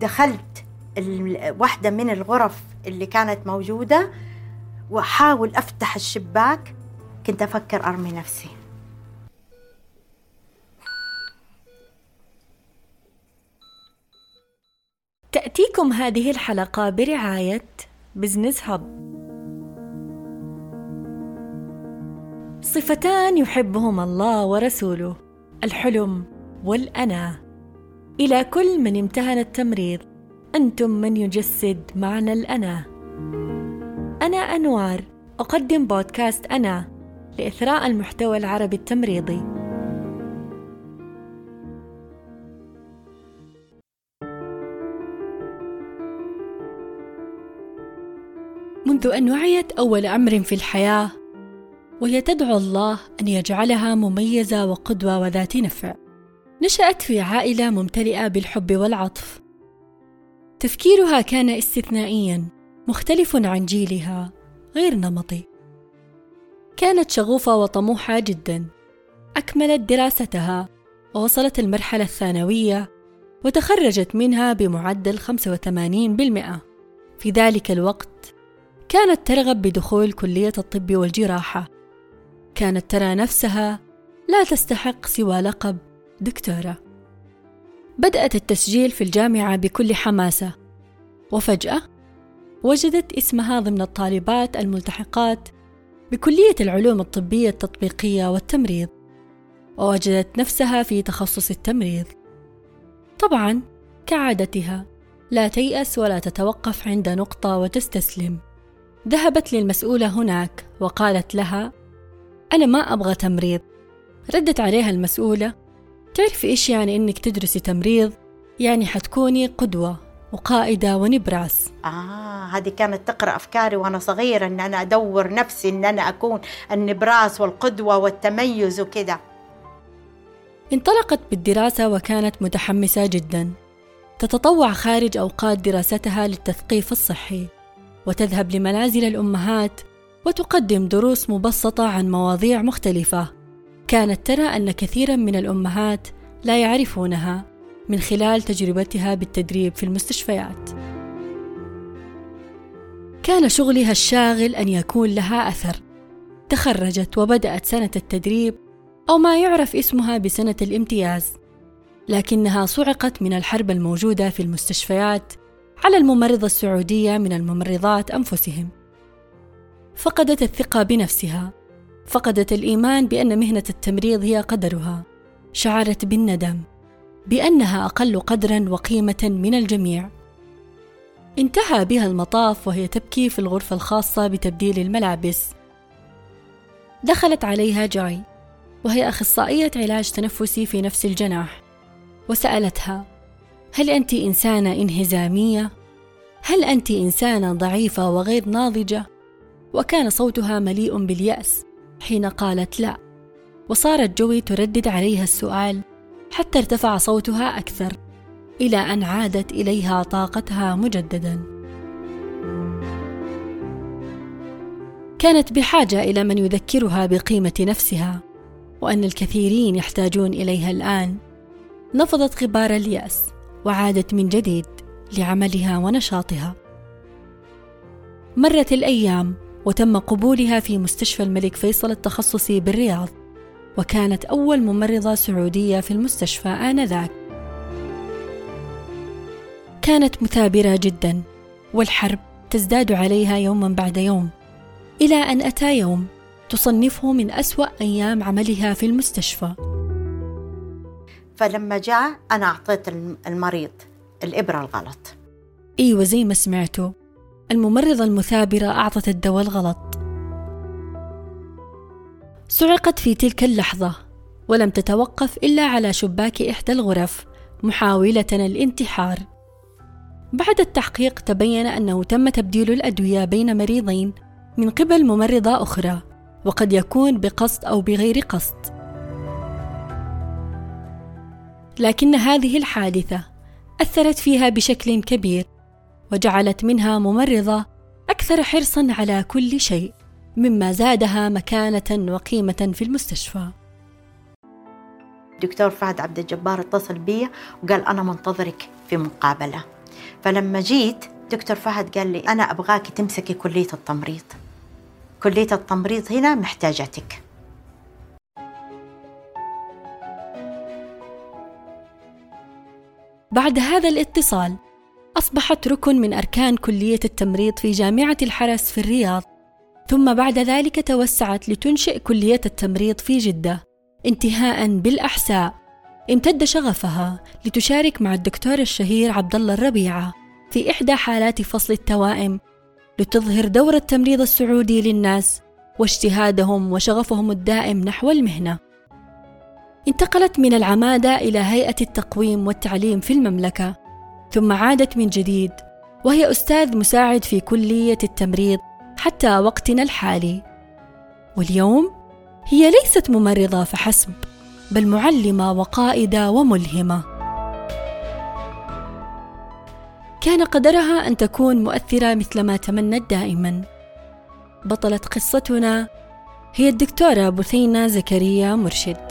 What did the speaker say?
دخلت واحدة من الغرف اللي كانت موجودة وأحاول أفتح الشباك. كنت أفكر أرمي نفسي. تأتيكم هذه الحلقة برعاية بزنس هب. صفتان يحبهما الله ورسوله الحلم والأنا إلى كل من امتهن التمريض. أنتم من يجسد معنى الأنا. أنا أنوار أقدم بودكاست أنا لإثراء المحتوى العربي التمريضي. منذ أن وعيت أول أمر في الحياة وهي تدعو الله أن يجعلها مميزة وقدوة وذات نفع. نشأت في عائلة ممتلئة بالحب والعطف. تفكيرها كان استثنائيا مختلف عن جيلها غير نمطي. كانت شغوفة وطموحة جدا. أكملت دراستها ووصلت المرحلة الثانوية وتخرجت منها بمعدل 85% في ذلك الوقت كانت ترغب بدخول كلية الطب والجراحة. كانت ترى نفسها لا تستحق سوى لقب دكتورة. بدأت التسجيل في الجامعة بكل حماسة وفجأة وجدت اسمها ضمن الطالبات الملتحقات بكلية العلوم الطبية التطبيقية والتمريض ووجدت نفسها في تخصص التمريض. طبعا كعادتها لا تيأس ولا تتوقف عند نقطة وتستسلم. ذهبت للمسؤولة هناك وقالت لها أنا ما أبغى تمريض. ردت عليها المسؤولة تعرفي إيش يعني إنك تدرسي تمريض؟ يعني حتكوني قدوة وقائدة ونبراس. آه هذه كانت تقرأ أفكاري وأنا صغيرة إن أنا أدور نفسي إن أنا أكون النبراس والقدوة والتميز وكذا. انطلقت بالدراسة وكانت متحمسة جدا. تتطوع خارج أوقات دراستها للتثقيف الصحي وتذهب لمنازل الأمهات وتقدم دروس مبسطة عن مواضيع مختلفة. كانت ترى أن كثيرا من الأمهات لا يعرفونها من خلال تجربتها بالتدريب في المستشفيات. كان شغلها الشاغل أن يكون لها أثر. تخرجت وبدأت سنة التدريب أو ما يعرف اسمها بسنة الامتياز لكنها صعقت من الحرب الموجودة في المستشفيات على الممرضة السعودية من الممرضات أنفسهم. فقدت الثقة بنفسها. فقدت الإيمان بأن مهنة التمريض هي قدرها. شعرت بالندم بأنها أقل قدرا وقيمة من الجميع. انتهى بها المطاف وهي تبكي في الغرفة الخاصة بتبديل الملابس. دخلت عليها جاي وهي أخصائية علاج تنفسي في نفس الجناح. وسألتها هل أنت إنسانة انهزامية؟ هل أنت إنسانة ضعيفة وغير ناضجة؟ وكان صوتها مليء باليأس. حين قالت لا. وصارت جوي تردد عليها السؤال حتى ارتفع صوتها أكثر إلى أن عادت إليها طاقتها مجددا. كانت بحاجة إلى من يذكرها بقيمة نفسها وأن الكثيرين يحتاجون إليها الآن. نفضت غبار اليأس وعادت من جديد لعملها ونشاطها. مرت الأيام وتم قبولها في مستشفى الملك فيصل التخصصي بالرياض وكانت أول ممرضة سعودية في المستشفى آنذاك. كانت مثابرة جدا والحرب تزداد عليها يوما بعد يوم إلى أن أتى يوم تصنفه من أسوأ أيام عملها في المستشفى. فلما جاء أنا أعطيت المريض الإبرة الغلط. أيوة زي ما سمعتوا الممرضة المثابرة أعطت الدواء الغلط. صعقت في تلك اللحظة ولم تتوقف إلا على شباك إحدى الغرف محاولة الانتحار. بعد التحقيق تبين أنه تم تبديل الأدوية بين مريضين من قبل ممرضة أخرى وقد يكون بقصد أو بغير قصد لكن هذه الحادثة أثرت فيها بشكل كبير. وجعلت منها ممرضة أكثر حرصا على كل شيء مما زادها مكانة وقيمة في المستشفى. دكتور فهد عبد الجبار اتصل بي وقال أنا منتظرك في مقابلة. فلما جيت دكتور فهد قال لي أنا أبغاك تمسكي كلية التمريض. كلية التمريض هنا محتاجتك. بعد هذا الاتصال أصبحت ركن من أركان كلية التمريض في جامعة الحرس في الرياض ثم بعد ذلك توسعت لتنشئ كلية التمريض في جدة انتهاء بالأحساء امتد شغفها لتشارك مع الدكتور الشهير عبد الله الربيعة في إحدى حالات فصل التوائم لتظهر دور التمريض السعودي للناس واجتهادهم وشغفهم الدائم نحو المهنة. انتقلت من العمادة إلى هيئة التقويم والتعليم في المملكة، ثم عادت من جديد وهي أستاذ مساعد في كلية التمريض حتى وقتنا الحالي. واليوم هي ليست ممرضة فحسب، بل معلمة وقائدة وملهمة. كان قدرها أن تكون مؤثرة مثلما تمنت دائما بطلة قصتنا هي الدكتورة بثينة زكريا مرشد